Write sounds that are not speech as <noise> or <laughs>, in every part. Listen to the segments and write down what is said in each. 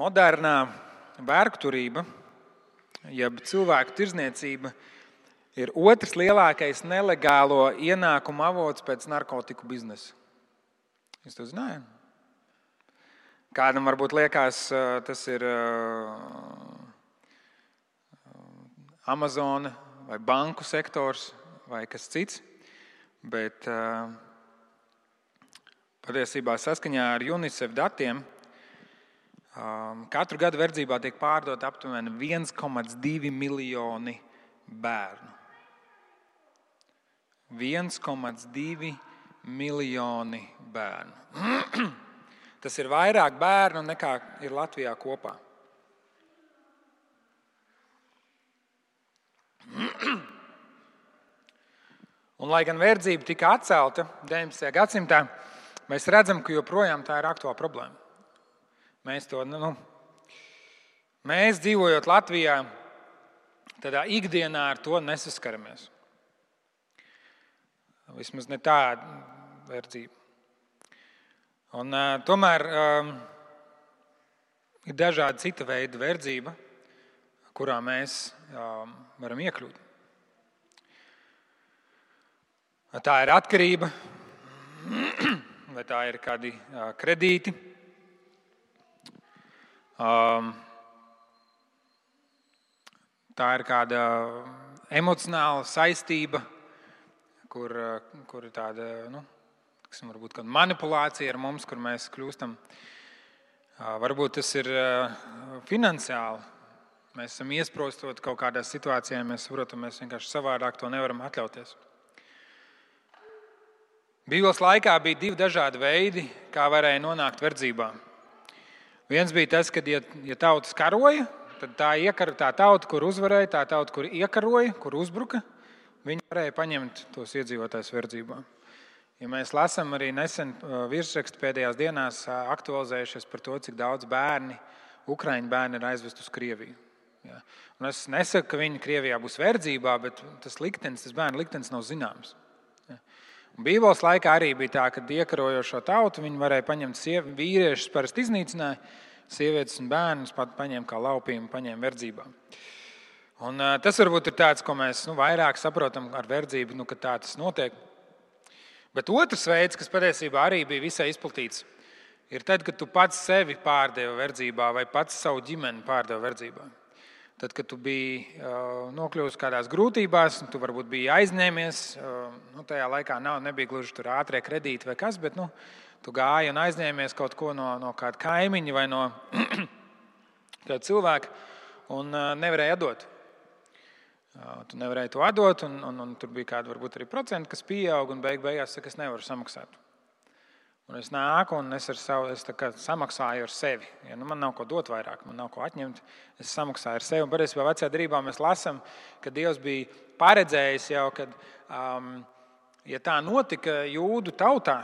modernā vērkturība, jeb cilvēku tirzniecība, ir otrs lielākais nelegālo ienākumu avots pēc narkotiku biznesa. Jūs to zinājāt? Kādam varbūt liekas, tas ir Amazon vai banku sektors vai kas cits, bet patiesībā saskaņā ar UNICEF datiem katru gadu verdzībā tiek pārdot aptuveni 1,2 miljoni bērnu. 1,2 miljoni bērnu. <clears throat> Tas ir vairāk bērnu nekā ir Latvijā kopā. <clears throat> Un, lai gan verdzība tika atcelta 19. gadsimtā, mēs redzam, ka joprojām tā ir aktuāla problēma. Mēs to nu, mēs dzīvojot Latvijā, tādā ikdienā ar to nesaskaramies. Vismaz ne tāda verdzība. Un, uh, tomēr um, ir dažādi cita veida verdzība, kurā mēs um, varam iekļūt. Tā ir atkarība, <clears throat> vai tā ir kādi uh, kredīti. Um, tā ir kāda emocionāla saistība, kur, kur ir tāda. Nu, kas varbūt manipulācija ar mums, kur mēs kļūstam. Varbūt tas ir finansiāli. Mēs esam iesprostot kaut kādā situācijā, mēs saprotam, mēs vienkārši savādāk to nevaram atļauties. Bībeles laikā bija divi dažādi veidi, kā varēja nonākt verdzībā. Viens bija tas, ka, ja, ja tautas karoja, tad tā, iekar, tā tauta, kur uzvarēja, tā tauta, kur iekaroja, kur uzbruka, viņi varēja paņemt tos iedzīvotājus verdzībā. Ja mēs lasām arī nesen uh, virsrakstu pēdējās dienās, uh, aktualizējušies par to, cik daudz bērni, ukraiņu bērni ir aizvest uz Krieviju. Ja. Un es nesaku, ka viņi Krievijā būs verdzībā, bet tas liktenis, tas bērnu liktenis nav zināms. Bībeles laikā arī bija tā, ka iekarojošo tautu viņi varēja paņemt sievi, vīriešus, parasti iznīcināja, sievietes un bērnus pat paņēma kā laupījumu, paņēma verdzībā. Un, tas varbūt ir tāds, ko mēs nu, vairāk saprotam ar verdzību, nu, ka tā tas notiek. Bet otrs veids, kas patiesībā arī bija visai izplatīts, ir tad, kad tu pats sevi pārdevi verdzībā vai pats savu ģimeni pārdevi verdzībā. Tad, kad tu biji uh, nokļuvis kādās grūtībās, tu varbūt biji aizņēmies, uh, nu, tajā laikā nav, nebija gluži tur ātrie kredīti vai kas, bet nu, tu gāji un aizņēmies kaut ko no, no kāda kaimiņa vai no <clears throat> kāda cilvēka un uh, nevarēji atdot. Tu nevarēji to atdot, un, un, un tur bija kādi varbūt arī procenti, kas pieaug, un beig beigās saka, es nevaru samaksāt. Un es nāku un es, savu, es samaksāju ar sevi. Ja, nu, man nav ko dot vairāk, man nav ko atņemt. Es samaksāju ar sevi. Un patiesībā vecajā darbā mēs lasām, ka Dievs bija paredzējis jau, ka, um, ja tā notika jūdu tautā,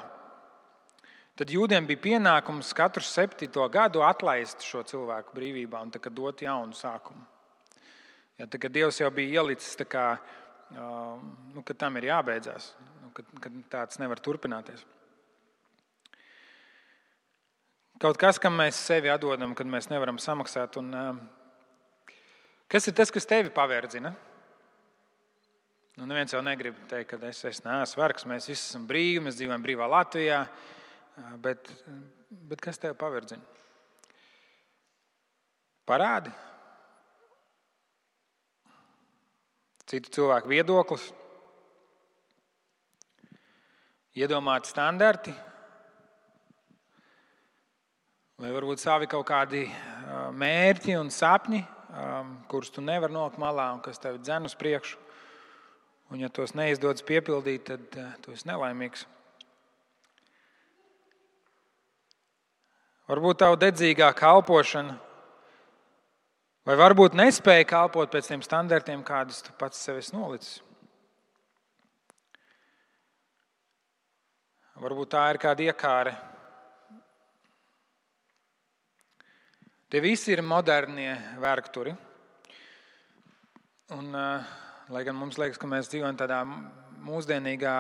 tad jūdiem bija pienākums katru septīto gadu atlaist šo cilvēku brīvībā un dot jaunu sākumu. Ja, tā, Dievs jau bija ielicis, kā, nu, ka tam ir jābeidzās, nu, ka, ka tāds nevar turpināties. Kaut kas, kam mēs sevi atdodam, kad mēs nevaram samaksāt. Un, kas ir tas, kas tevi pavērdzina? Nu, neviens jau negrib teikt, ka es, es neesmu vergs, mēs visi esam brīvi, mēs dzīvojam brīvā Latvijā. Bet, bet kas tev pavērdzina? Parādi, citu cilvēku viedoklis, iedomāti standarti, vai varbūt savi kaut kādi mērķi un sapņi, kurus tu nevari nolikt malā un kas tev dzen uz priekšu. Un, ja tos neizdodas piepildīt, tad tu esi nelaimīgs. Varbūt tā dedzīgā kalpošana Vai varbūt nespēja kalpot pēc tiem standartiem, kādus tu pats sev esi nolicis? Varbūt tā ir kāda iekāre. Tie visi ir modernie vērkturi. Un, uh, lai gan mums liekas, ka mēs dzīvojam tādā mūsdienīgā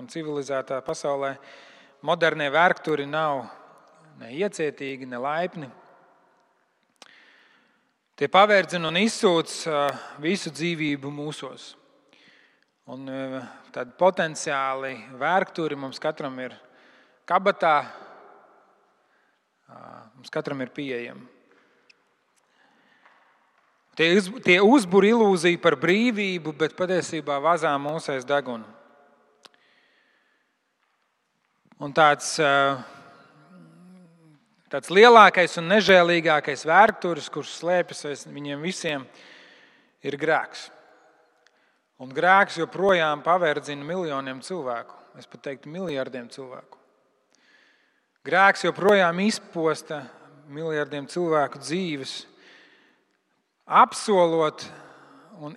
un civilizētā pasaulē, modernie vērkturi nav ne iecietīgi, ne laipni. Tie pavērdzina un izsūc visu dzīvību mūsos. Un tādi potenciāli vērkturi mums katram ir kabatā, mums katram ir pieejami. Tie, tie uzbūr ilūziju par brīvību, bet patiesībā vazā mūsu aiz deguna. Un tāds tāds lielākais un nežēlīgākais vērturis, kurš slēpjas aiz viņiem visiem, ir grēks. Un grēks joprojām pavērdzina miljoniem cilvēku, es pat teiktu, miljardiem cilvēku. Grēks joprojām izposta miljardiem cilvēku dzīves, apsolot,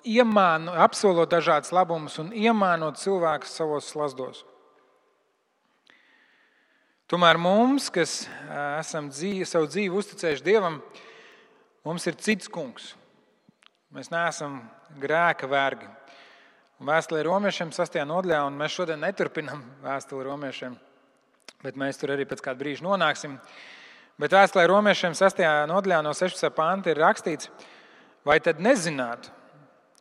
iemāno, apsolot dažādas labumus un iemānot cilvēkus savos slazdos. Tomēr mums, kas esam dzīvi, savu dzīvi uzticējuši Dievam, mums ir cits kungs. Mēs neesam grēka vergi. Vēstulē romiešiem sastajā nodaļā, un mēs šodien neturpinām vēstuli romiešiem, bet mēs tur arī pēc kāda brīža nonāksim. Bet vēstulē romiešiem sastajā nodaļā no 16. panta ir rakstīts, vai tad nezināt,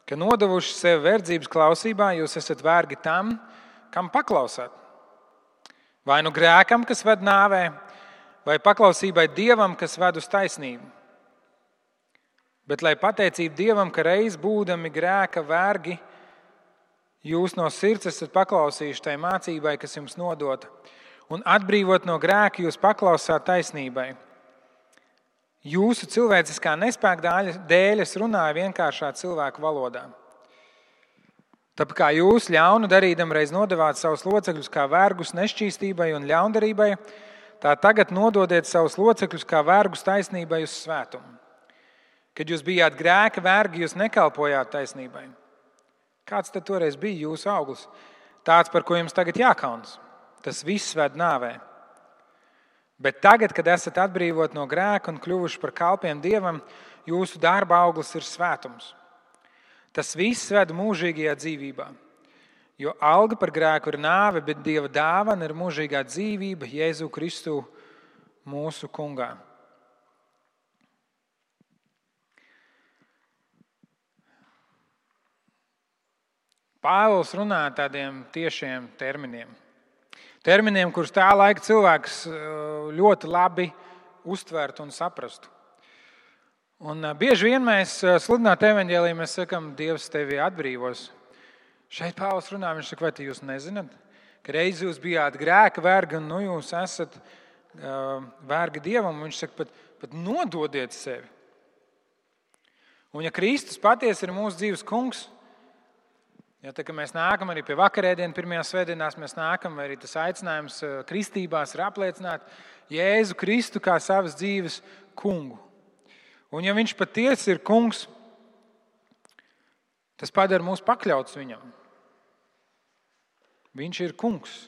ka nodevuši sevi verdzības klausībā, jūs esat vergi tam, kam paklausāt? Vai nu grēkam, kas ved nāvē, vai paklausībai dievam, kas ved uz taisnību. Bet lai pateicība dievam, ka reiz būdami grēka vergi, jūs no sirds esat paklausījuši tai mācībai, kas jums nodota, un atbrīvot no grēka, jūs paklausāt taisnībai. Jūsu cilvēciskā nespēka dēļ es runāju vienkāršā cilvēku valodā. Tāpēc kā jūs ļaunu darīdam reiz nodevāt savus locekļus kā vergus nešķīstībai un ļaundarībai, tā tagad nododiet savus locekļus kā vergus taisnībai uz svētumu. Kad jūs bijāt grēka vergi, jūs nekalpojāt taisnībai. Kāds tad toreiz bija jūsu auglis? Tāds, par ko jums tagad jākaunas. Tas viss ved nāvē. Bet tagad, kad esat atbrīvot no grēka un kļuvuši par kalpiem Dievam, jūsu darba auglis ir svētums. Tas viss ved mūžīgajā dzīvībā. Jo alga par grēku ir nāve, bet Dieva dāvana ir mūžīgā dzīvība Jēzu Kristu mūsu kungā. Pāvils runā tādiem tiešiem terminiem. Terminiem, kurus tā laika cilvēks uh, ļoti labi uztvertu un saprastu. Un bieži vien mēs sludinām evanģēlīju, mēs sakām, Dievs tevi atbrīvos. Šeit Pāvils runā, viņš saka, vai jūs nezināt, ka reiz jūs bijāt grēka vergi un nu jūs esat vergi Dievam. Viņš saka, pat, pat nododiet sevi. Un ja Kristus patiesi ir mūsu dzīves kungs, ja tā, mēs nākam arī pie vakarēdienas, pirmajā svētdienās, mēs nākam, arī tas aicinājums kristībās ir apliecināt Jēzu Kristu kā savas dzīves kungu. Un ja viņš patiesi ir kungs, tas padara mūs pakļauts viņam. Viņš ir kungs.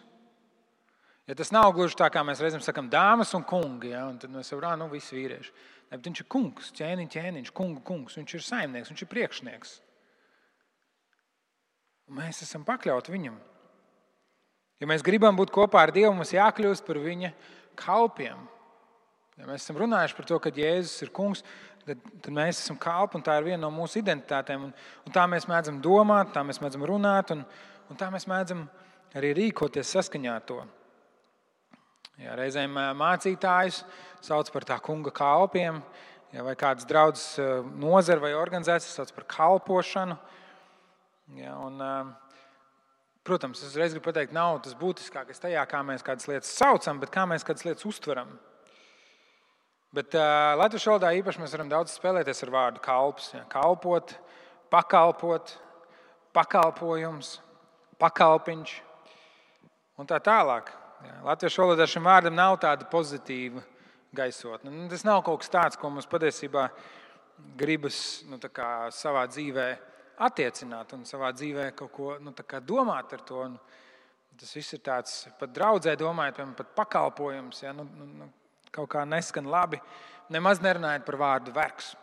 Ja tas nav gluži tā, kā mēs reizēm sakām, dāmas un kungi, ja, un tad mēs varam, nu, visi vīrieši. Ne, viņš ir kungs, ķēniņš, ķēniņš, kungu kungs, viņš ir saimnieks, viņš ir priekšnieks. Un mēs esam pakļauti viņam. Ja mēs gribam būt kopā ar Dievu, mums jākļūst par viņa kalpiem. Ja mēs esam runājuši par to, ka Jēzus ir kungs, tad, tad mēs esam kalpi, un tā ir viena no mūsu identitātēm. Un, un tā mēs mēdzam domāt, tā mēs mēdzam runāt, un, un tā mēs mēdzam arī rīkoties saskaņā ar to. Jā, reizēm mācītājs sauc par tā kunga kalpiem, jā, vai kādas draudzes nozara vai organizācijas sauc par kalpošanu. Jā, un, protams, es uzreiz gribu pateikt, nav tas būtiskākais tajā, kā mēs kādas lietas saucam, bet kā mēs kādas lietas uztveram. Bet uh, latviešu valodā īpaši mēs varam daudz spēlēties ar vārdu kalps. Ja, kalpot, pakalpot, pakalpojums, pakalpiņš un tā tālāk. Ja, latviešu valodā šim vārdam nav tāda pozitīva gaisotne. Nu, tas nav kaut kas tāds, ko mums patiesībā gribas nu, savā dzīvē attiecināt un savā dzīvē kaut ko nu, domāt ar to. Un tas viss ir tāds pat draudzē, domājot, piemēram, pat pakalpojums. Ja, nu, nu, nu kaut kā neskan labi, nemaz nerunājot par vārdu vergs.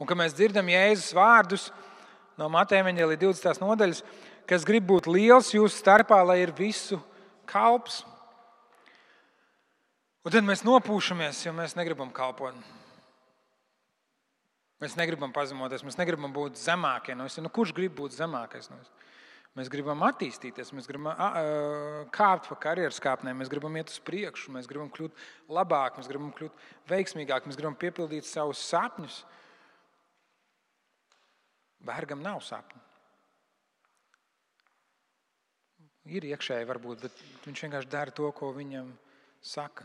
Un kad mēs dzirdam Jēzus vārdus no Mateja līdz 20. nodaļas, kas grib būt liels jūsu starpā, lai ir visu kalps. Un tad mēs nopūšamies, jo mēs negribam kalpot. Mēs negribam pazemoties, mēs negribam būt zemākie no visiem. Nu, kurš grib būt zemākais no visiem? Mēs gribam attīstīties, mēs gribam kāpt pa karjeras kāpnēm, mēs gribam iet uz priekšu, mēs gribam kļūt labāk, mēs gribam kļūt veiksmīgāk, mēs gribam piepildīt savus sapņus. Bērgam nav sapņu. Ir iekšēji, varbūt, bet viņš vienkārši dara to, ko viņam saka.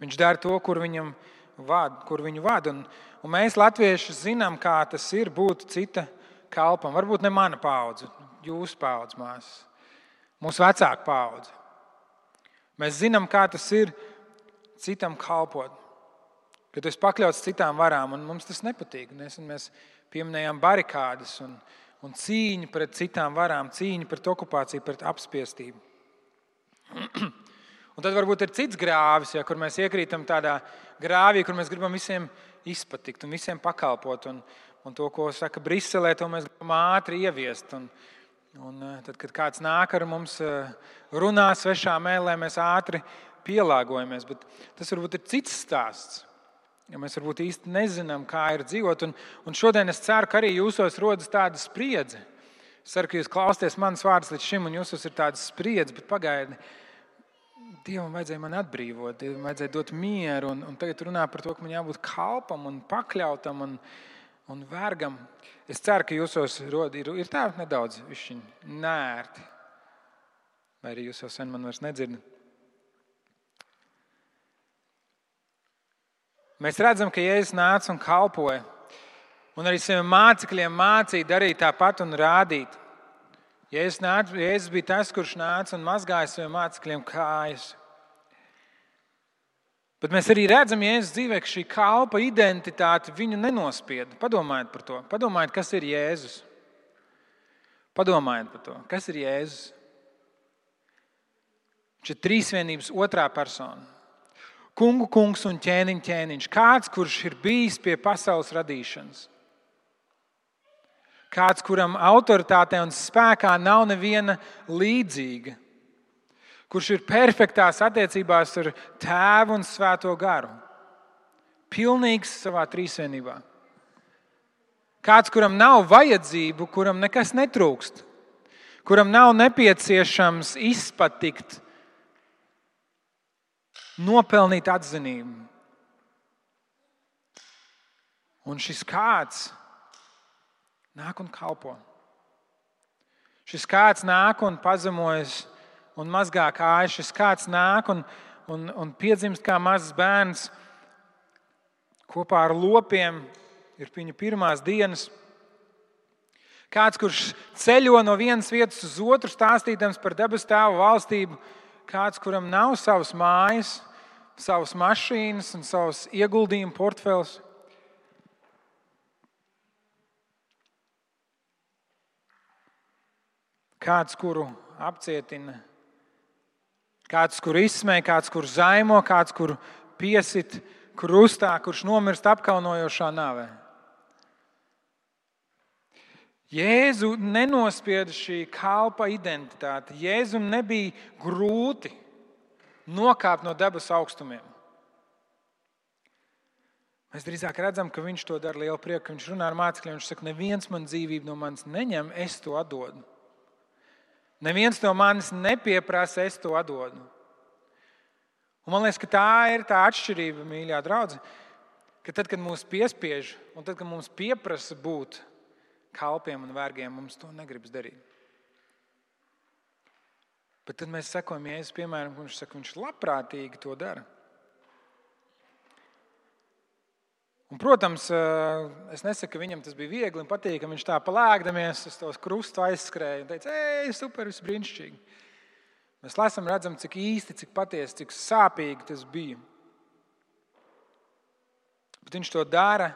Viņš dara to, kur viņam vada, kur viņu vada. Un, un mēs, latvieši, zinām, kā tas ir būt cita kalpam. Varbūt ne mana paudze, jūsu paudze, māsas, mūsu vecāka paudze. Mēs zinām, kā tas ir citam kalpot. Kad esi pakļauts citām varām, un mums tas nepatīk. Nesen mēs pieminējām barikādas un, un cīņu pret citām varām, cīņu pret okupāciju, pret apspiestību. <clears throat> Un tad varbūt ir cits grāvis, ja, kur mēs iekrītam tādā grāvī, kur mēs gribam visiem izpatikt un visiem pakalpot. Un, un to, ko saka Briselē, to mēs gribam ātri ieviest. Un, un eh, tad, kad kāds nāk ar mums eh, runā svešā mēlē, mēs ātri pielāgojamies. Bet tas varbūt ir cits stāsts. Ja mēs varbūt īsti nezinām, kā ir dzīvot. Un, un šodien es ceru, ka arī jūsos rodas tāda spriedze. Es ceru, ka jūs klausāties manas vārdas līdz šim, un jūsos ir tāda spriedze, bet pagaidiet. Dievam vajadzēja man atbrīvot, Dievam vajadzēja dot mieru, un, un tagad runā par to, ka man jābūt kalpam un pakļautam un, un vergam. Es ceru, ka jūsos rod, ir, ir tā nedaudz nērti. Vai arī jūs jau sen man vairs nedzirdat? Mēs redzam, ka Jēzus nāca un kalpoja. Un arī saviem mācekļiem mācīja darīt tāpat un rādīt. Jēzus, nāca, Jēzus bija tas, kurš nāca un mazgāja saviem mācekļiem kājas. Bet mēs arī redzam, Jēzus dzīvē, ka šī kalpa identitāte viņu nenospieda. Padomājiet par to. Padomājiet, kas ir Jēzus. Padomājiet par to, kas ir Jēzus. Ir trīsvienības otrā persona kungu kungs un ķēniņš ķēniņš. Kāds, kurš ir bijis pie pasaules radīšanas. Kāds, kuram autoritātei un spēkā nav neviena līdzīga. Kurš ir perfektās attiecībās ar tēvu un svēto garu. Pilnīgs savā trīsvienībā. Kāds, kuram nav vajadzību, kuram nekas netrūkst, kuram nav nepieciešams izpatikt nopelnīt atzinību. Un šis kāds nāk un kalpo. Šis kāds nāk un pazemojas un mazgā kājas. Šis kāds nāk un, un, un piedzimst kā mazs bērns kopā ar lopiem. Ir viņa pirmās dienas. Kāds, kurš ceļo no vienas vietas uz otru, stāstīdams par debesu tēvu valstību, kāds, kuram nav savas mājas, savas mašīnas un savus ieguldījumu portfels. Kāds, kuru apcietina, kāds, kur izsmēja, kāds, kur zaimo, kāds, kur piesit krustā, kurš nomirst apkaunojošā nāvē. Jēzu nenospieda šī kalpa identitāte. Jēzum nebija grūti nokāpt no debesu augstumiem. Mēs drīzāk redzam, ka viņš to dara lielu prieku, viņš runā ar mācekļiem. Viņš saka, neviens man dzīvību no manis neņem, es to atdodu. Neviens no manis nepieprasa, es to atdodu. Un man liekas, ka tā ir tā atšķirība, mīļā draudzene. Ka tad, kad mūs piespiež, un tad, kad mums pieprasa būt kalpiem un vergiem, mums to negribas darīt. Bet tad mēs sekojam Jēzus piemēram, viņš saka, viņš labprātīgi to dara. Un, protams, eh, es nesaku, ka viņam tas bija viegli un patīkami. Viņš tā palēkdamies uz tos krustu aizskrēja un teica, ej, super, viss brīnišķīgi. Mēs lasām, redzam, cik īsti, cik patiesi, cik sāpīgi tas bija. Bet viņš to dara,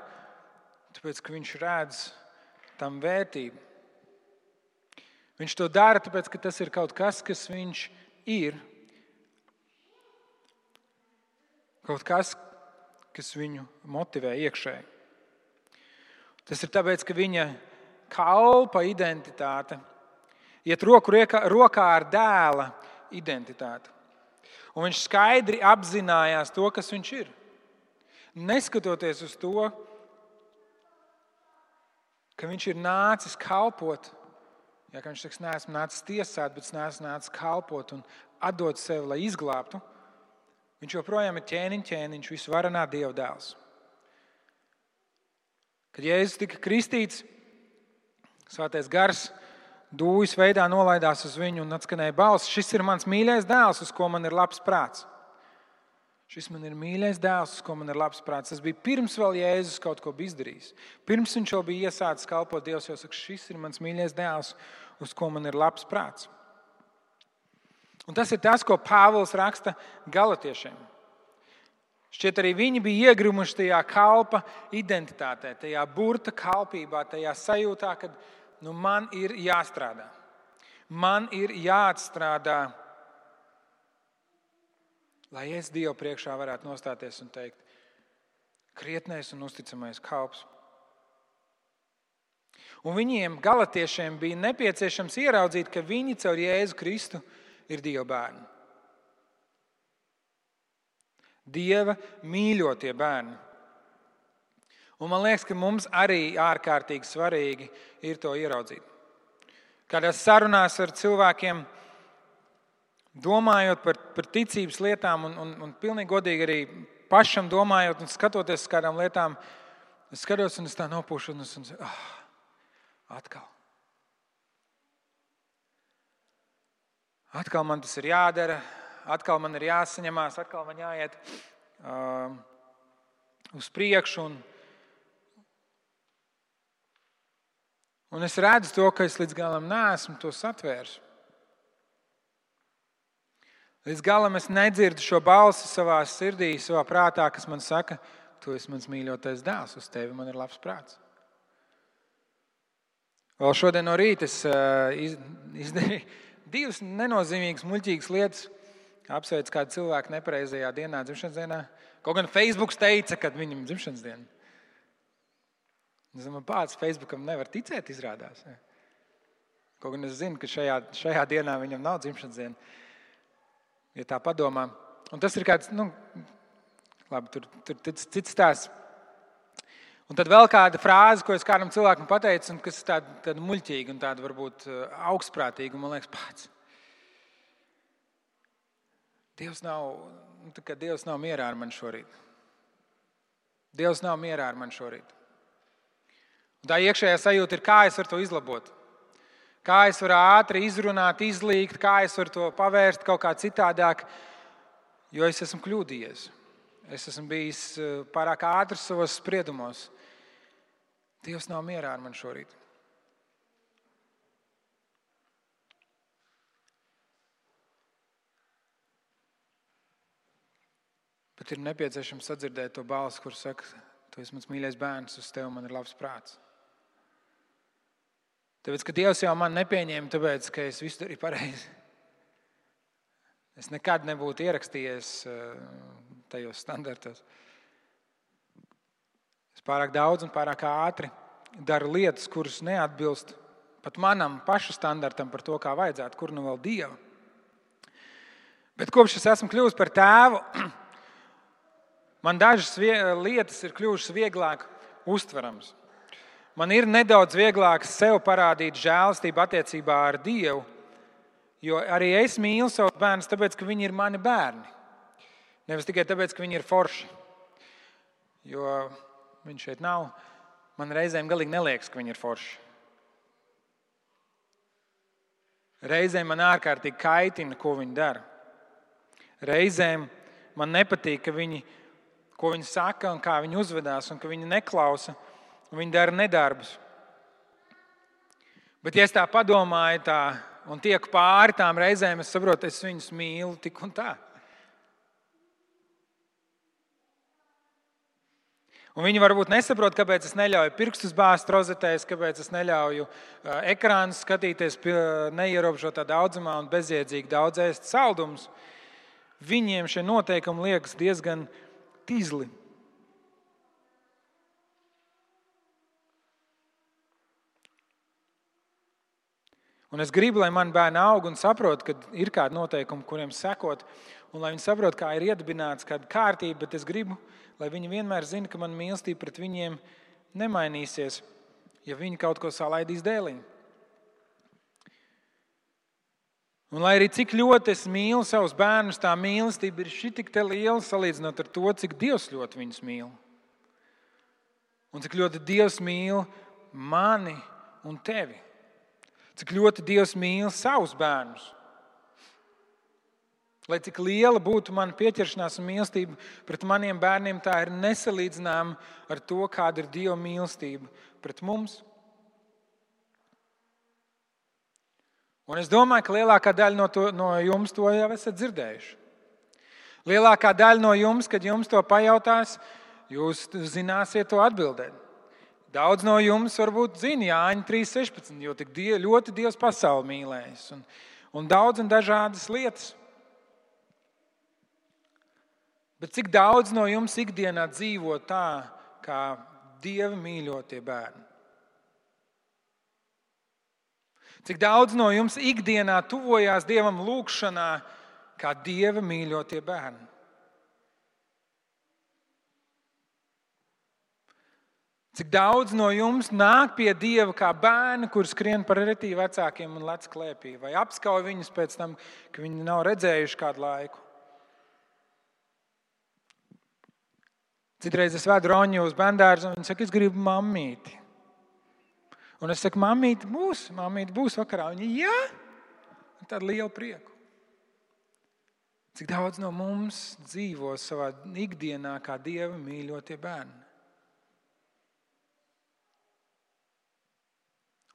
tāpēc ka viņš redz tam vērtību. Viņš to dara, tāpēc ka tas ir kaut kas, kas viņš ir. Kaut kas, kas viņu motivē iekšēji. Tas ir tāpēc, ka viņa kalpa identitāte iet roku rokā ar dēla identitāti. Un viņš skaidri apzinājās to, kas viņš ir. Neskatoties uz to, ka viņš ir nācis kalpot, ja viņš saka, neesmu nācis tiesāt, bet esmu nācis kalpot un atdot sevi, lai izglābtu, viņš joprojām ir ķēniņš, ķēniņš, visvarenā Dieva dēls. Kad Jēzus tika kristīts, Svētais gars dūjas veidā nolaidās uz viņu un atskanēja balss: Šis ir mans mīļais dēls, uz ko man ir labs prāts. Šis man ir mīļais dēls, uz ko man ir labs prāts. Tas bija pirms vēl Jēzus kaut ko bija izdarījis. Pirms viņš jau bija iesācis kalpot Dievs, jau saka, šis ir mans mīļais dēls, uz ko man ir labs prāts. Un tas ir tas, ko Pāvils raksta galotiešiem. Šķiet, arī viņi bija iegrimuši tajā kalpa identitātē, tajā burta kalpībā, tajā sajūtā, ka nu, man ir jāstrādā. Man ir jāatstrādā, lai es Dievu priekšā varētu nostāties un teikt, krietnais un uzticamais kalps. Un viņiem, galotiešiem, bija nepieciešams ieraudzīt, ka viņi caur Jēzu Kristu ir Dieva bērni. Dieva mīļotie bērni. Un man liekas, ka mums arī ārkārtīgi svarīgi ir to ieraudzīt. Kādās sarunās ar cilvēkiem, domājot par, par ticības lietām, un, un, un pilnīgi godīgi arī pašam domājot un skatoties uz kādām lietām, es skatos un es tā nopūšu un es saku, ah, atkal. Atkal man tas ir jādara, atkal man ir jāsaņemās, atkal man jāiet uh, uz priekšu. Un, un es redzu to, ka es līdz galam neesmu to satvērs. Līdz galam es nedzirdu šo balsi savā sirdī, savā prātā, kas man saka, tu esi mans mīļotais dēls, uz tevi man ir labs prāts. Vēl šodien no rīta es uh, izdarīju divas nenozīmīgas, muļķīgas lietas apsveic kādu cilvēku nepareizajā dienā, dzimšanas dienā. Kaut gan Facebook teica, ka viņam ir dzimšanas diena. Es domāju, pats Facebookam nevar ticēt, izrādās. Kaut gan es zinu, ka šajā, šajā dienā viņam nav dzimšanas diena. Ja tā padomā, un tas ir kāds, nu, labi, tur ir cits stāsts. Un tad vēl kāda frāze, ko es kādam cilvēkam pateicu, un kas ir tāda, tāda muļķīga un tāda varbūt uh, augstprātīga. Man liekas, pats. Dievs nav, nu, Dievs nav mierā ar mani šorīt. Dievs nav mierā ar mani šorīt. Un tā iekšējā sajūta ir, kā es varu to izlabot. Kā es varu ātri izrunāt, izlīgt, kā es varu to pavērst kaut kā citādāk, jo es esmu kļūdījies. Es esmu bijis uh, pārāk ātrs savos spriedumos. Dievs nav mierā ar mani šorīt. Bet ir nepieciešams sadzirdēt to balsi, kur saka, tu esi mans mīļais bērns, uz tevi man ir labs prāts. Tāpēc, ka Dievs jau man nepieņēma, tāpēc, ka es visu darīju pareizi. Es nekad nebūtu ierakstījies eh, tajos standartos. Es pārāk daudz un pārāk ātri daru lietas, kuras neatbilst pat manam pašu standartam par to, kā vajadzētu, kur nu vēl Dieva. Bet kopš es esmu kļuvis par tēvu, <clears throat> Man dažas lietas ir kļuvušas vieglāk uztveramas. Man ir nedaudz vieglāk sev parādīt žēlastību attiecībā ar Dievu, jo arī es mīlu savus bērnus, tāpēc ka viņi ir mani bērni. Nevis tikai tāpēc, ka viņi ir forši. Jo viņš šeit nav. Man reizēm galīgi neliekas, ka viņi ir forši. Reizēm man ārkārtīgi kaitina, ko viņi dara. Reizēm man nepatīk, ka viņi ko viņi saka un kā viņi uzvedās, un ka viņi neklausa, un viņi dara nedarbus. Bet, ja es tā padomāju, tā, un tieku pāri tām reizēm, es saprotu, es viņus mīlu tik un tā. Un viņi varbūt nesaprot, kāpēc es neļauju pirkstus bāzt rozetēs, kāpēc es neļauju ekrānu skatīties neierobežotā daudzumā un bezjēdzīgi daudz ēst saldumus. Viņiem šie noteikumi liekas diezgan tīzli. Un es gribu, lai mani bērni aug un saprot, ka ir kādi noteikumi, kuriem sekot, un lai viņi saprot, kā ir iedibināts kāda kārtība, bet es gribu, lai viņi vienmēr zina, ka man mīlestība pret viņiem nemainīsies, ja viņi kaut ko salaidīs dēliņu. Un lai arī cik ļoti es mīlu savus bērnus, tā mīlestība ir šī tik liela salīdzinot ar to, cik Dievs ļoti viņus mīl. Un cik ļoti Dievs mīl mani un tevi. Cik ļoti Dievs mīl savus bērnus. Lai cik liela būtu mana pieķeršanās un mīlestība pret maniem bērniem, tā ir nesalīdzināma ar to, kāda ir Dieva mīlestība pret mums. Un es domāju, ka lielākā daļa no, to, no jums to jau esat dzirdējuši. Lielākā daļa no jums, kad jums to pajautās, jūs zināsiet to atbildēt. Daudz no jums varbūt zina Jāņa 3.16, jo tik die, ļoti Dievs pasauli mīlējis. Un, un daudz un dažādas lietas. Bet cik daudz no jums ikdienā dzīvo tā, kā Dieva mīļotie bērni? Cik daudz no jums ikdienā tuvojās Dievam lūgšanā, kā Dieva mīļotie bērni? Cik daudz no jums nāk pie Dieva kā bērni, kuriem skrien par retī vecākiem un lec klēpī, vai apskauj viņus pēc tam, ka viņi nav redzējuši kādu laiku? Citreiz es vedu Roņu uz bērnu un viņš saka, es gribu mammīti. Un es saku, mamīte būs, mamīte būs vakarā. Viņa jā, ar tādu lielu prieku. Cik daudz no mums dzīvo savā ikdienā kā dieva mīļotie bērni?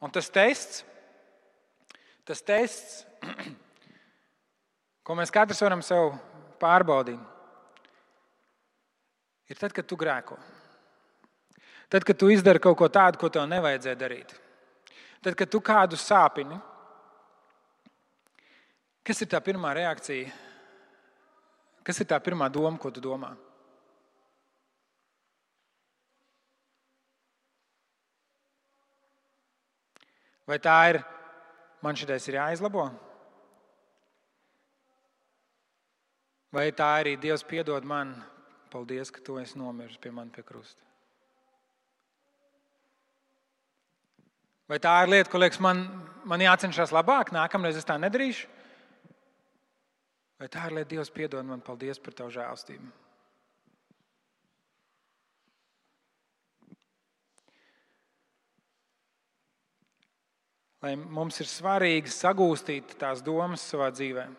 Un tas tests, tas tests, <clears throat> ko mēs katrs varam sev pārbaudīt, ir tad, kad tu grēko. Tad, kad tu izdari kaut ko tādu, ko tev nevajadzēja darīt, tad, kad tu kādu sāpini, kas ir tā pirmā reakcija? Kas ir tā pirmā doma, ko tu domā? Vai tā ir, man šitais ir jāizlabo? Vai tā arī Dievs piedod man, paldies, ka tu esi nomiris pie manis pie krusta? Vai tā ir lieta, ko liekas, man, man jācenšas labāk, nākamreiz es tā nedarīšu? Vai tā ir lieta, Dievs, piedod man, paldies par tavu žēlstību? Lai mums ir svarīgi sagūstīt tās domas savā dzīvē,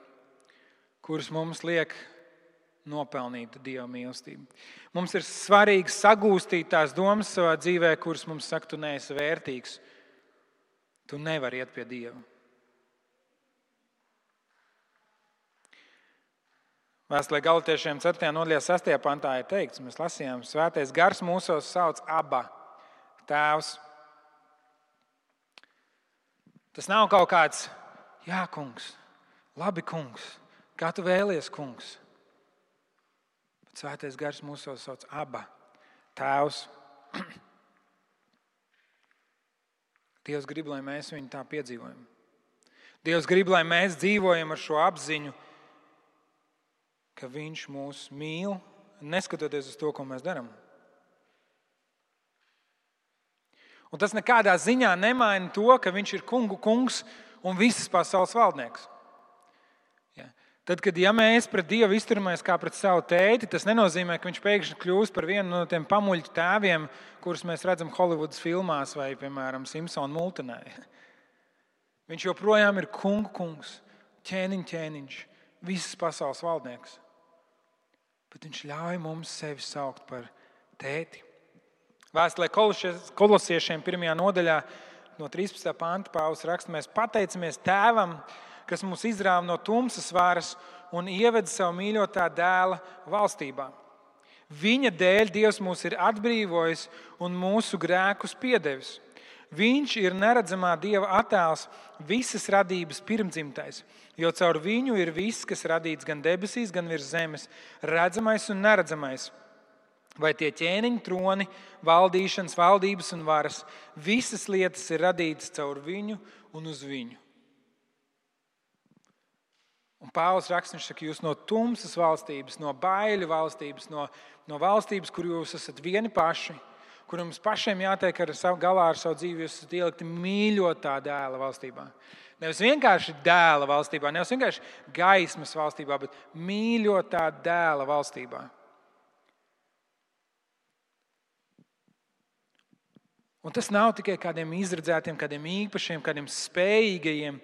kuras mums liek nopelnīt Dieva mīlestību. Mums ir svarīgi sagūstīt tās domas savā dzīvē, kuras mums saka, tu neesi vērtīgs Tu nevari iet pie Dieva. Vēstulē galotiešiem 4. nodaļā 6. pantā ir teikts, mēs lasījām, Svētais gars mūsos sauc aba tēvs. Tas nav kaut kāds, jā, kungs, labi, kungs, kā tu vēlies, kungs. Svētais gars mūsos sauc aba tēvs. <clears throat> Dievs grib, lai mēs viņu tā piedzīvojam. Dievs grib, lai mēs dzīvojam ar šo apziņu, ka Viņš mūs mīl, neskatoties uz to, ko mēs darām. Un tas nekādā ziņā nemaina to, ka Viņš ir kungu kungs un visas pasaules valdnieks. Tad, kad ja mēs pret Dievu izturamies kā pret savu tēti, tas nenozīmē, ka viņš pēkšņi kļūst par vienu no tiem pamuļķu tēviem, kurus mēs redzam Holivudas filmās vai, piemēram, Simpsona multinē. Viņš joprojām ir kungu kungs, ķēniņš, ķēniņš, visas pasaules valdnieks. Bet viņš ļauj mums sevi saukt par tēti. Vēstulē kolosiešiem pirmajā nodaļā, no 13. panta Pāvils raksta, mēs pateicamies Tēvam kas mūs izrāva no tumsas varas un ieveda savu mīļotā dēla valstībā. Viņa dēļ Dievs mūs ir atbrīvojis un mūsu grēkus piedevis. Viņš ir neredzamā Dieva attēls, visas radības pirmdzimtais, jo caur viņu ir viss, kas radīts gan debesīs, gan virs zemes, redzamais un neredzamais. Vai tie ķēniņi, troni, valdīšanas, valdības un varas, visas lietas ir radītas caur viņu un uz viņu. Un Pāvils raksta, viņš saka, jūs no tumsas valstības, no baiļu valstības, no, no valstības, kur jūs esat vieni paši, kur jums pašiem jātiek ar savu, galā ar savu dzīvi, jūs esat ielikti mīļotā dēla valstībā. Nevis vienkārši dēla valstībā, nevis vienkārši gaismas valstībā, bet mīļotā dēla valstībā. Un tas nav tikai kādiem izredzētiem, kādiem īpašiem, kādiem spējīgiem.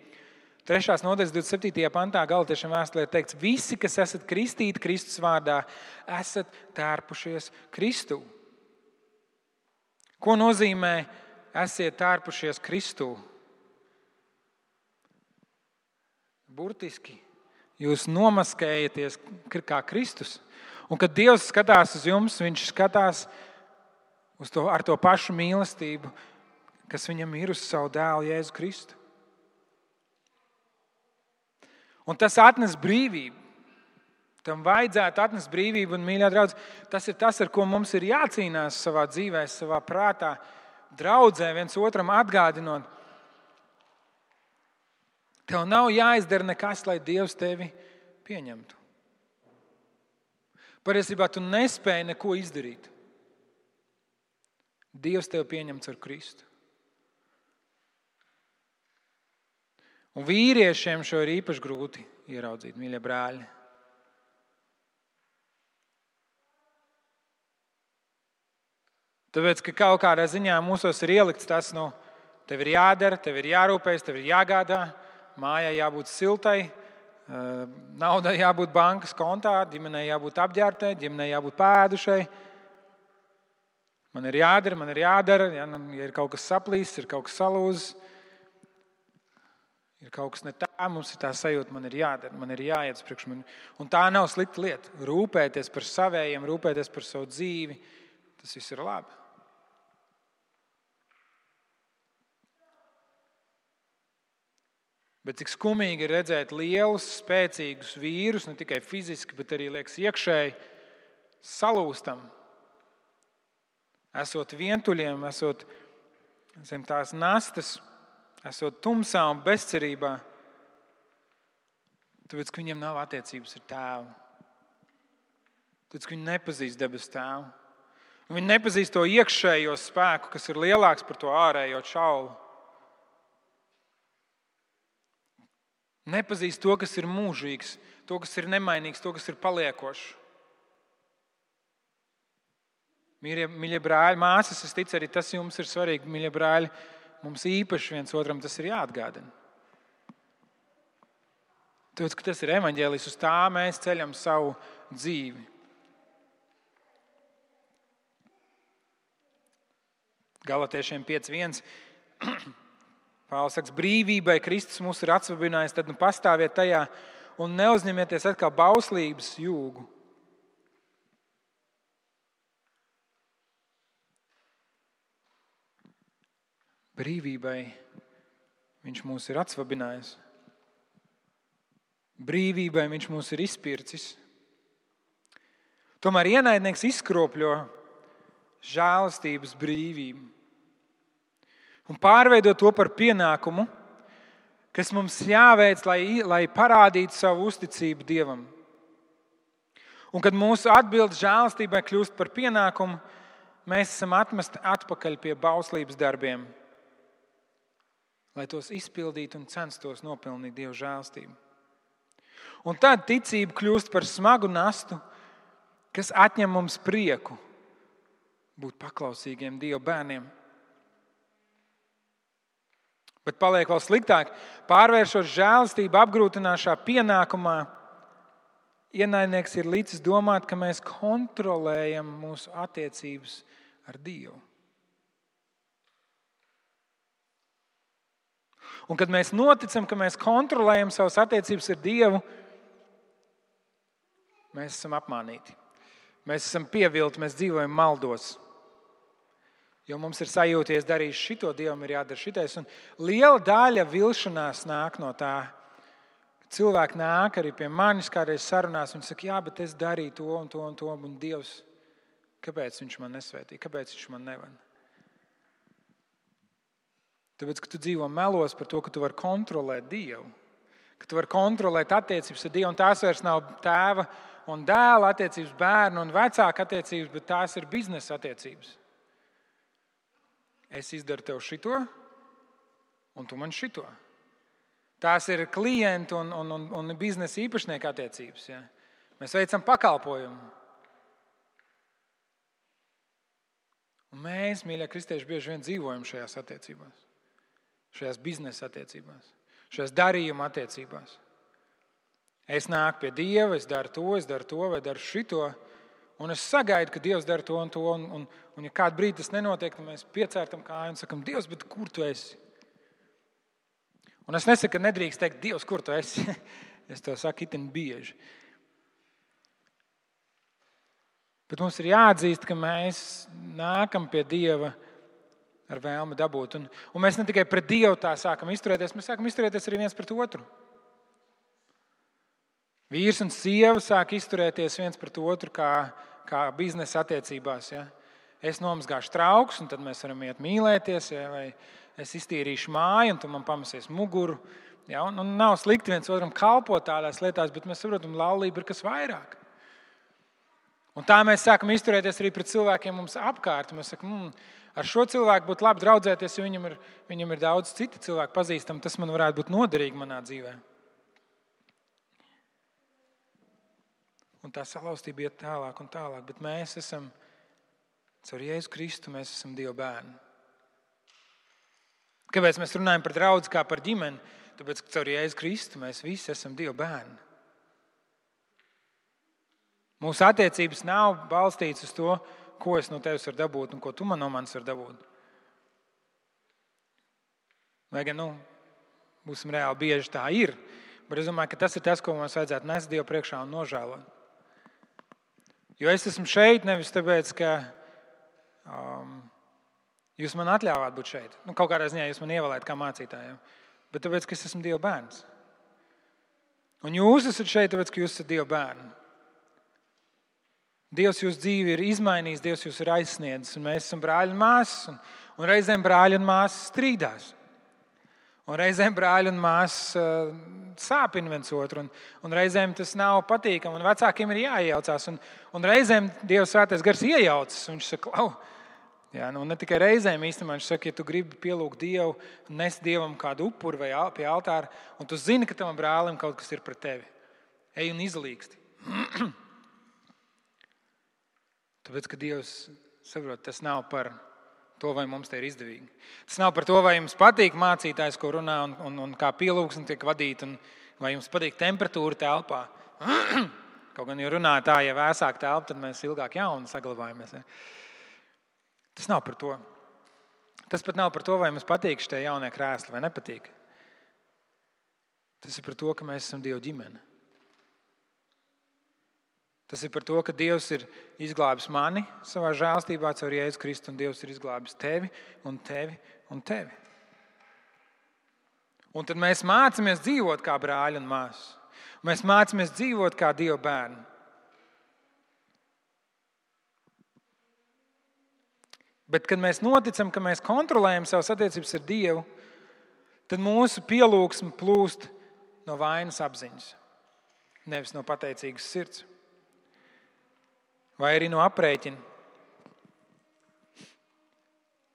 3. nodaļas 27. pantā galotiešiem vēstulē teikts, visi, kas esat kristīti Kristus vārdā, esat tērpušies Kristū. Ko nozīmē esiet tērpušies Kristū? Burtiski jūs nomaskējaties kā Kristus. Un kad Dievs skatās uz jums, Viņš skatās uz to, ar to pašu mīlestību, kas viņam ir uz savu dēlu Jēzu Kristu. Un tas atnes brīvību. Tam vajadzētu atnest brīvību, un, mīļā draugs, tas ir tas, ar ko mums ir jācīnās savā dzīvē, savā prātā, draudzē, viens otram atgādinot. Tev nav jāizdara nekas, lai Dievs tevi pieņemtu. Patiesībā tu nespēji neko izdarīt. Dievs tevi pieņemts ar Kristu. Un vīriešiem šo ir īpaši grūti ieraudzīt, mīļie brāļi. Tāpēc, ka kaut kādā ziņā mūsos ir ielikts tas, nu, tev ir jādara, tev ir jārūpējas, tev ir jāgādā, mājai jābūt siltai, naudai jābūt bankas kontā, ģimenei jābūt apģērbtai, ģimenei jābūt pēdušai. Man ir jādara, man ir jādara, ja, nu, ja ir kaut kas saplīsis, ir kaut kas salūzis ir kaut kas ne tā, mums ir tā sajūta, man ir jādara, man ir jāiet priekš manis. Un tā nav slikta lieta. Rūpēties par saviem, rūpēties par savu dzīvi, tas viss ir labi. Bet cik skumīgi ir redzēt lielus, spēcīgus vīrus, ne tikai fiziski, bet arī liekas, iekšēji salūstam. Esot vientuļiem, esot zem tās nastas, esot tumsā un bezcerībā, tāpēc, ka viņiem nav attiecības ar tēvu. Tāpēc, ka viņi nepazīst debesu tēvu. Viņi nepazīst to iekšējo spēku, kas ir lielāks par to ārējo čaulu. Nepazīst to, kas ir mūžīgs, to, kas ir nemainīgs, to, kas ir paliekošs. Mīļie brāļi, māsas, es ticu, arī tas jums ir svarīgi, mīļie brāļi mums īpaši viens otram tas ir jāatgādina. Tāpēc, ka tas ir evaņģēlis, uz tā mēs ceļam savu dzīvi. Galatiešiem 5.1. <clears throat> Pāvils saka, brīvībai Kristus mūs ir atsvabinājis, tad nu pastāviet tajā un neuzņemieties atkal bauslības jūgu. Brīvībai viņš mūs ir atsvabinājis. Brīvībai viņš mūs ir izpircis. Tomēr ienaidnieks izkropļo žēlastības brīvību un pārveido to par pienākumu, kas mums jāveic, lai, lai parādītu savu uzticību Dievam. Un kad mūsu atbildes žēlastībai kļūst par pienākumu, mēs esam atmesti atpakaļ pie bauslības darbiem lai tos izpildītu un censtos nopelnīt Dieva žēlstību. Un tad ticība kļūst par smagu nastu, kas atņem mums prieku būt paklausīgiem Dieva bērniem. Bet paliek vēl sliktāk, pārvēršot žēlastību apgrūtināšā pienākumā. Ienaidnieks ir līdzi domāt, ka mēs kontrolējam mūsu attiecības ar Dievu. Un kad mēs noticam, ka mēs kontrolējam savas attiecības ar Dievu, mēs esam apmānīti. Mēs esam pievilti, mēs dzīvojam maldos. Jo mums ir sajūta, ja es darīšu šito, Dievam ir jādara šitais. Un liela daļa vilšanās nāk no tā. Cilvēki nāk arī pie manis kādreiz sarunās un saka, jā, bet es darīju to un to un to. Un Dievs, kāpēc viņš man nesvētīja? Kāpēc viņš man nevada? Tāpēc, ka tu dzīvo melos par to, ka tu vari kontrolēt Dievu, ka tu vari kontrolēt attiecības ar Dievu, un tās vairs nav tēva un dēla attiecības, bērnu un vecāka attiecības, bet tās ir biznesa attiecības. Es izdaru tev šito, un tu man šito. Tās ir klientu un, un, un, un biznesa īpašnieka attiecības. Ja? Mēs veicam pakalpojumu. Un mēs, mīļie kristieši, bieži vien dzīvojam šajās attiecībās, šajās biznesa attiecībās, šajās darījuma attiecībās. Es nāku pie Dieva, es daru to, es daru to vai daru šito. Un es sagaidu, ka Dievs dara to un to. Un, un, un ja kādu brīdi tas nenotiek, tad mēs piecērtam kāju un sakam, Dievs, kur tu esi? Un es nesaku, ka nedrīkst teikt, Dievs, kur tu esi. <laughs> es to saku itin bieži. Bet mums ir jāatzīst, ka mēs nākam pie Dieva ar vēlmi dabūt. Un, un mēs ne tikai pret Dievu tā sākam izturēties, mēs sākam izturēties arī viens pret otru. Vīrs un sieva sāk izturēties viens pret otru kā, kā biznesa attiecībās. Ja? Es nomazgāšu trauks, un tad mēs varam iet mīlēties, ja? vai es iztīrīšu māju, un tu man pamesies muguru. Ja? Un, un nav slikti viens otram kalpot tādās lietās, bet mēs saprotam, ka laulība ir kas vairāk. Un tā mēs sākam izturēties arī pret cilvēkiem mums apkārt. Mēs sakām, mmm, ar šo cilvēku būtu labi draudzēties, jo viņam ir, viņam ir daudz citu cilvēku pazīstami. Tas man varētu būt noderīgi manā dzīvēm. Un tā salauztība iet tālāk un tālāk. Bet mēs esam, caur Jēzu Kristu, mēs esam Dieva bērni. Kāpēc mēs runājam par draugu kā par ģimeni? Tāpēc, ka caur Jēzu Kristu mēs visi esam Dieva bērni. Mūsu attiecības nav balstītas uz to, ko es no tevis varu dabūt un ko tu man no manis vari dabūt. Lai gan, nu, būsim reāli, bieži tā ir. Bet es domāju, ka tas ir tas, ko mums vajadzētu nest Dievu priekšā un nožēlot. Jo es esmu šeit nevis tāpēc, ka um, jūs man atļāvāt būt šeit. Nu, kaut kādā ziņā jūs man ievēlējat kā mācītājiem, bet tāpēc, ka es esmu Dieva bērns. Un jūs esat šeit, tāpēc, ka jūs esat Dieva bērni. Dievs jūsu dzīvi ir izmainījis, Dievs jūs ir aizsniedzis, un mēs esam brāļi un māsas. Un, un reizēm brāļi un māsas strīdās. Un reizēm brāļi un māsas uh, sāpina viens otru, un, un reizēm tas nav patīkami. Vecākiem ir jāiejaucās, un, un reizēm Dievs svētais gars iejaucas. Viņš saka, Lau! Jā, nu, ne tikai reizēm īstenībā viņš saka, ja tu gribi pielūgt Dievu, nes Dievam kādu upuri vai pie altāra, un tu zini, ka tavam brālim kaut kas ir pret tevi. Ej un izlīgsti. <clears throat> Tāpēc, ka Dievs saprot, tas nav par to, vai mums te ir izdevīgi. Tas nav par to, vai jums patīk mācītājs, ko runā un, un, un kā pielūgsme tiek vadīta, un vai jums patīk temperatūra telpā. <clears throat> Kaut gan, ja runā tā, ja vēsāk telpa, tad mēs ilgāk jaunu saglabājamies. Ja? Tas nav par to. Tas pat nav par to, vai mums patīk šie jaunie krēsli vai nepatīk. Tas ir par to, ka mēs esam Dieva ģimene. Tas ir par to, ka Dievs ir izglābis mani savā žēlstībā caur Jēzu Kristu, un Dievs ir izglābis tevi un tevi un tevi. Un tad mēs mācāmies dzīvot kā brāļi un māsas. Mēs mācāmies dzīvot kā Dieva bērni. Bet, kad mēs noticam, ka mēs kontrolējam savas attiecības ar Dievu, tad mūsu pielūgsme plūst no vainas apziņas, nevis no pateicīgas sirds vai arī no aprēķina.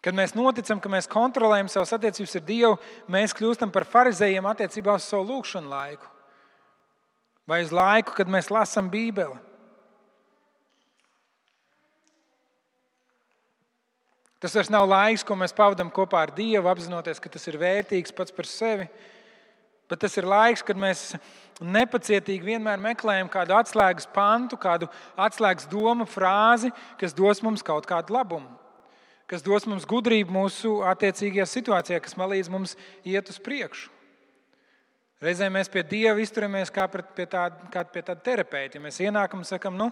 Kad mēs noticam, ka mēs kontrolējam savas attiecības ar Dievu, mēs kļūstam par farizējiem attiecībā uz savu lūgšanu laiku vai uz laiku, kad mēs lasām Bībeli. Tas vairs nav laiks, ko mēs pavadām kopā ar Dievu, apzinoties, ka tas ir vērtīgs pats par sevi. Bet tas ir laiks, kad mēs nepacietīgi vienmēr meklējam kādu atslēgas pantu, kādu atslēgas domu, frāzi, kas dos mums kaut kādu labumu, kas dos mums gudrību mūsu attiecīgajā situācijā, kas palīdz mums iet uz priekšu. Reizēm mēs pie Dieva izturamies kā pie tāda, kā pie tāda terapeita. Ja mēs ienākam un sakam, nu,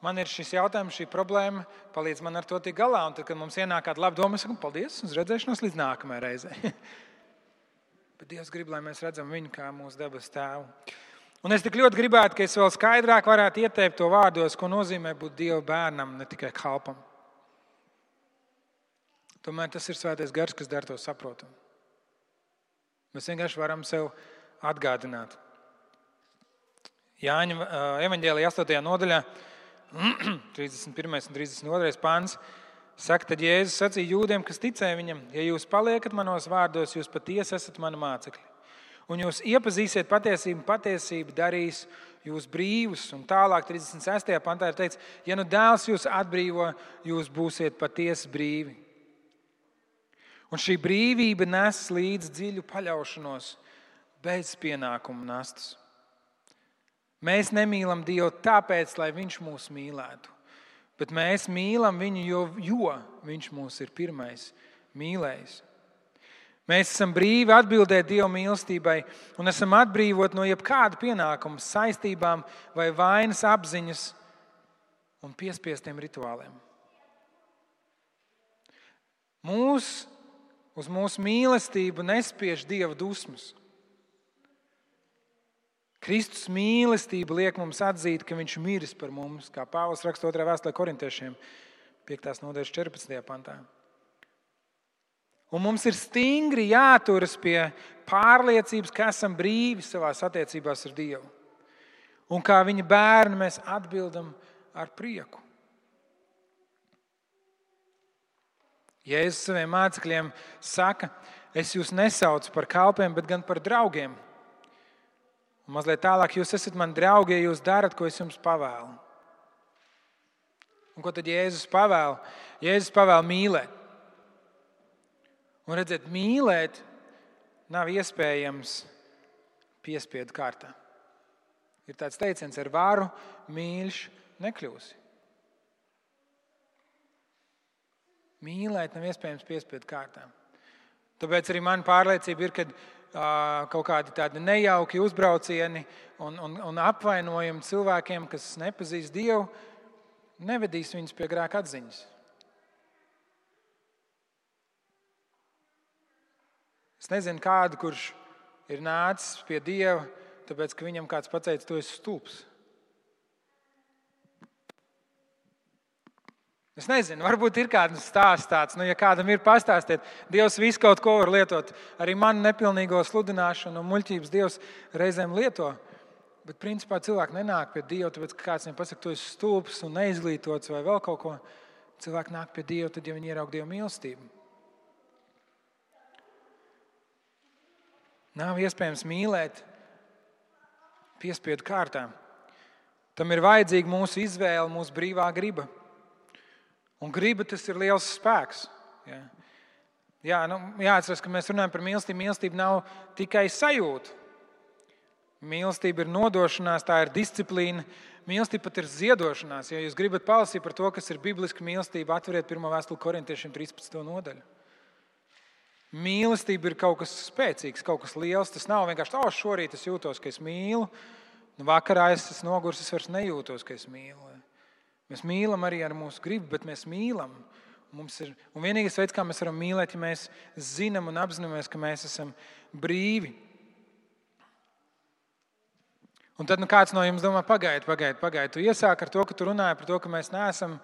man ir šis jautājums, šī problēma, palīdz man ar to tikt galā. Un tad, kad mums ienāk kāda laba doma, mēs sakam, paldies, uz redzēšanos līdz nākamajai reizei. <laughs> Bet Dievs grib, lai mēs redzam viņu kā mūsu dabas tēvu. Un es tik ļoti gribētu, ka es vēl skaidrāk varētu ieteikt to vārdos, ko nozīmē būt Dieva bērnam, ne tikai kalpam. Tomēr tas ir svētais gars, kas dara to saprotamu. Mēs vienkārši varam sev atgādināt. Jāņa evanģēlija 8. nodaļā, <clears throat> 31. un 32. pāns. Saka, tad Jēzus sacīja jūdiem, kas ticēja viņam, ja jūs paliekat manos vārdos, jūs patiesi esat mani mācekļi. Un jūs iepazīsiet patiesību, patiesība darīs jūs brīvus. Un tālāk, 36. pantā ir teikts, ja nu dēls jūs atbrīvo, jūs būsiet patiesi brīvi. Un šī brīvība nes līdzi dziļu paļaušanos, bez pienākumu nastas. Mēs nemīlam Dievu tāpēc, lai Viņš mūs mīlētu, bet mēs mīlam Viņu, jo, jo Viņš mūs ir pirmais mīlējis. Mēs esam brīvi atbildēt Dieva mīlestībai un esam atbrīvoti no jebkāda pienākuma, saistībām vai vainas apziņas un piespiestiem rituāliem. Mūs, uz mūsu mīlestību nespiež Dieva dusmas. Kristus mīlestība liek mums atzīt, ka Viņš miris par mums, kā Pāvils raksta 2. vēstulē korintiešiem, 5. nodaļas 14. pantā. Un mums ir stingri jāturas pie pārliecības, ka esam brīvi savā attiecībās ar Dievu. Un kā viņa bērni mēs atbildam ar prieku. Jēzus saviem mācekļiem saka, es jūs nesaucu par kalpiem, bet gan par draugiem. Un mazliet tālāk, jūs esat mani draugi, ja jūs darat, ko es jums pavēlu. Un ko tad Jēzus pavēl? Jēzus pavēl mīlēt. Un redzēt, mīlēt nav iespējams piespiedu kārtā. Ir tāds teiciens, ar varu mīļš nekļūsi. Mīlēt nav iespējams piespiedu kārtā. Tāpēc arī man pārliecība ir, ka kaut kādi tādi nejauki uzbraucieni un, un, un apvainojumi cilvēkiem, kas nepazīst Dievu, nevedīs viņus pie grēka atziņas. Es nezinu, kādu, kurš ir nācis pie Dieva, tāpēc ka viņam kāds pateica, tu esi stulbs. Es nezinu, varbūt ir kāds stāsts tāds, nu, ja kādam ir pastāstīt. Dievs visu kaut ko var lietot. Arī man nepilnīgo sludināšanu un muļķības Dievs reizēm lieto. Bet principā cilvēki nenāk pie Dieva, tāpēc ka kāds viņam pasaka, tu esi stulbs un neizglītots vai vēl kaut ko. Cilvēki nāk pie Dieva, tad, ja viņi ieraug Dieva mīlestību. Nav iespējams mīlēt piespiedu kārtā. Tam ir vajadzīga mūsu izvēle, mūsu brīvā griba. Un griba tas ir liels spēks. Jā, Jā, nu, jāatcerās, ka mēs runājam par mīlestību. Mīlestība nav tikai sajūta. Mīlestība ir nodošanās, tā ir disciplīna. Mīlestība pat ir ziedošanās. Ja jūs gribat palasīt par to, kas ir bibliska mīlestība, atveriet pirmo vēstuli korintiešiem 13. nodaļu. Mīlestība ir kaut kas spēcīgs, kaut kas liels. Tas nav vienkārši tā, oh, šorīt es jūtos, ka es mīlu. Nu, vakarā es esmu noguris, es vairs nejūtos, ka es mīlu. Mēs mīlam arī ar mūsu gribu, bet mēs mīlam. Mums ir, un vienīgais veids, kā mēs varam mīlēt, ja mēs zinām un apzināmies, ka mēs esam brīvi. Un tad nu, kāds no jums domā, pagaidiet, pagaidiet, pagaidiet. Tu iesāki ar to, ka tu runāji par to, ka mēs neesam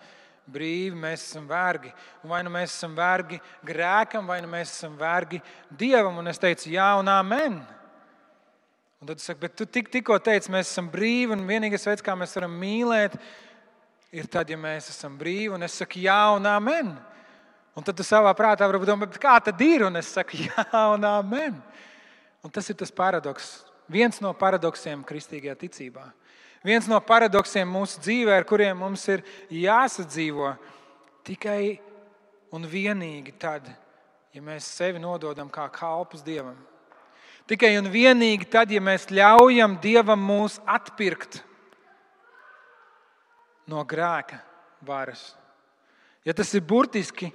brīvi mēs esam vergi. Un vai nu mēs esam vergi grēkam, vai nu mēs esam vergi dievam. Un es teicu, jā, un amen. Un tad saka, bet tu tik, tikko teici, mēs esam brīvi, un vienīgais veids, kā mēs varam mīlēt, ir tad, ja mēs esam brīvi. Un es saku, jā, un amen. Un tad tu savā prātā vari domāt, kā tad ir? Un es saku, <laughs> jā, un amen. Un tas ir tas paradoks. Viens no paradoksiem kristīgajā ticībā. Viens no paradoksiem mūsu dzīvē, ar kuriem mums ir jāsadzīvo tikai un vienīgi tad, ja mēs sevi nododam kā kalpus Dievam. Tikai un vienīgi tad, ja mēs ļaujam Dievam mūs atpirkt no grēka varas. Ja tas ir burtiski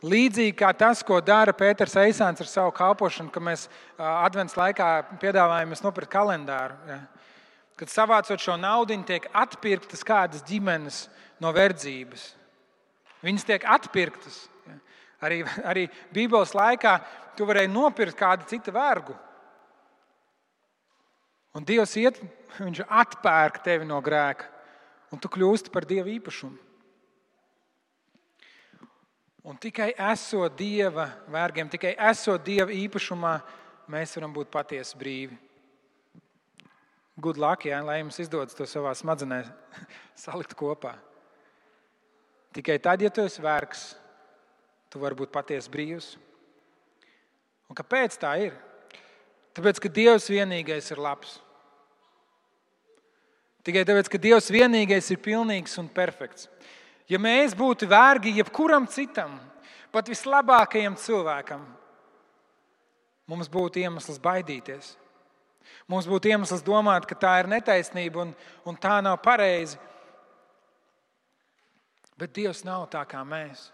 līdzīgi kā tas, ko dara Pēters Eisāns ar savu kalpošanu, ka mēs adventas laikā piedāvājam nopirkt kalendāru. Ja kad savācot šo naudu, tiek atpirktas kādas ģimenes no verdzības. Viņas tiek atpirktas. Arī, arī Bībeles laikā tu varēji nopirkt kādu citu vergu. Un Dievs iet, viņš atpērk tevi no grēka, un tu kļūsti par Dieva īpašumu. Un tikai esot Dieva vergiem, tikai esot Dieva īpašumā, mēs varam būt patiesi brīvi. good luck, ja, lai jums izdodas to savā smadzenē <laughs> salikt kopā. Tikai tad, ja tu esi vergs, tu vari būt patiesi brīvs. Un kāpēc tā ir? Tāpēc, ka Dievs vienīgais ir labs. Tikai tāpēc, ka Dievs vienīgais ir pilnīgs un perfekts. Ja mēs būtu vergi jebkuram citam, pat vislabākajam cilvēkam, mums būtu iemesls baidīties. Mums būtu iemesls domāt, ka tā ir netaisnība un, un tā nav pareizi. Bet Dievs nav tā kā mēs.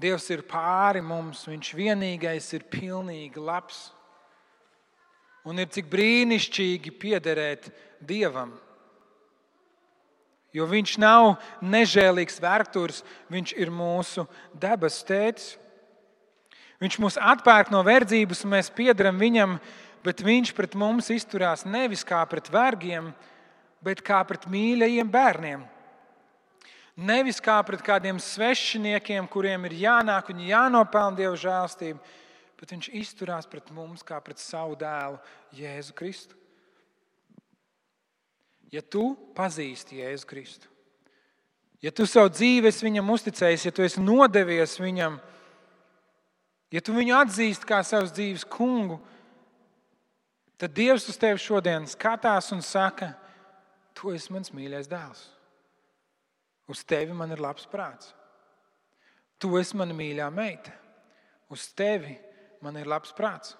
Dievs ir pāri mums, Viņš vienīgais ir pilnīgi labs. Un ir cik brīnišķīgi piederēt Dievam. Jo Viņš nav nežēlīgs vērturs, Viņš ir mūsu debesu tēvs. Viņš mūs atpērk no verdzības, un mēs piedaram Viņam, bet Viņš pret mums izturās nevis kā pret vergiem, bet kā pret mīļajiem bērniem. Nevis kā pret kādiem svešiniekiem, kuriem ir jānāk un jānopelna Dieva žēlstība, bet Viņš izturās pret mums kā pret savu dēlu, Jēzu Kristu. Ja tu pazīsti Jēzu Kristu, ja tu savu dzīvi viņam uzticējies, ja tu esi nodevies viņam, ja tu viņu atzīsti kā savas dzīves kungu, tad Dievs uz tevi šodien skatās un saka, tu esi mans mīļais dēls. Uz tevi man ir labs prāts. Tu esi mana mīļā meita. Uz tevi man ir labs prāts.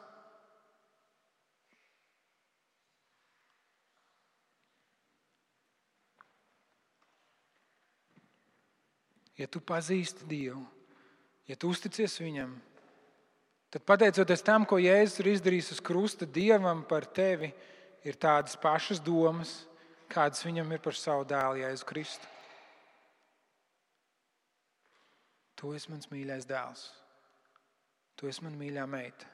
Ja tu pazīsti Dievu, ja tu uzticies Viņam, tad pateicoties tam, ko Jēzus ir izdarījis uz krusta, Dievam par tevi ir tādas pašas domas, kādas Viņam ir par savu dēlu Jēzu Kristu. Tu esi mans mīļais dēls. Tu esi mana mīļā meita.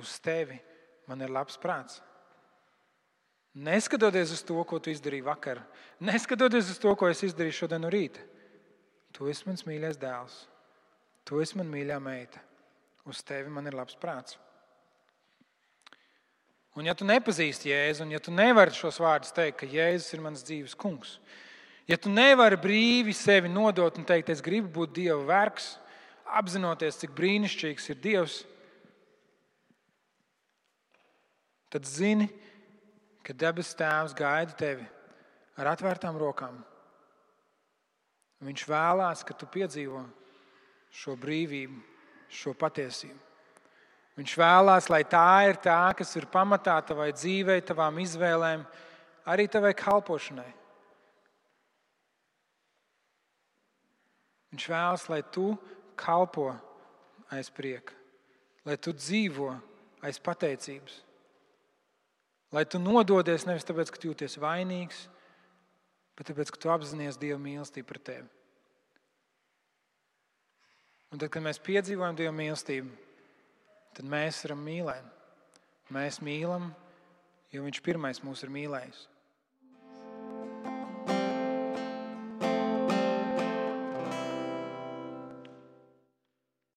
Uz tevi man ir labs prāts. Neskatoties uz to, ko tu izdarīji vakar, neskatoties uz to, ko es izdarīju šodien no rīta, tu esi mans mīļais dēls. Tu esi mana mīļā meita. Uz tevi man ir labs prāts. Un, ja tu nepazīsti Jēzu, un ja tu nevari šos vārdus teikt, ka Jēzus ir mans dzīves kungs, Ja tu nevari brīvi sevi nodot un teikt, es gribu būt Dieva vergs, apzinoties, cik brīnišķīgs ir Dievs, tad zini, ka debesu Tēvs gaida tevi ar atvērtām rokām. Viņš vēlās, ka tu piedzīvo šo brīvību, šo patiesību. Viņš vēlās, lai tā ir tā, kas ir pamatā tavai dzīvei, tavām izvēlēm, arī tavai kalpošanai. Viņš vēlas, lai tu kalpo aiz prieka, lai tu dzīvo aiz pateicības, lai tu nododies nevis tāpēc, ka jūties vainīgs, bet tāpēc, ka tu apzinājies Dieva mīlestību pret tevi. Un tad, kad mēs piedzīvojam Dieva mīlestību, tad mēs varam mīlēt. Mēs mīlam, jo Viņš pirmais mūs ir mīlējis.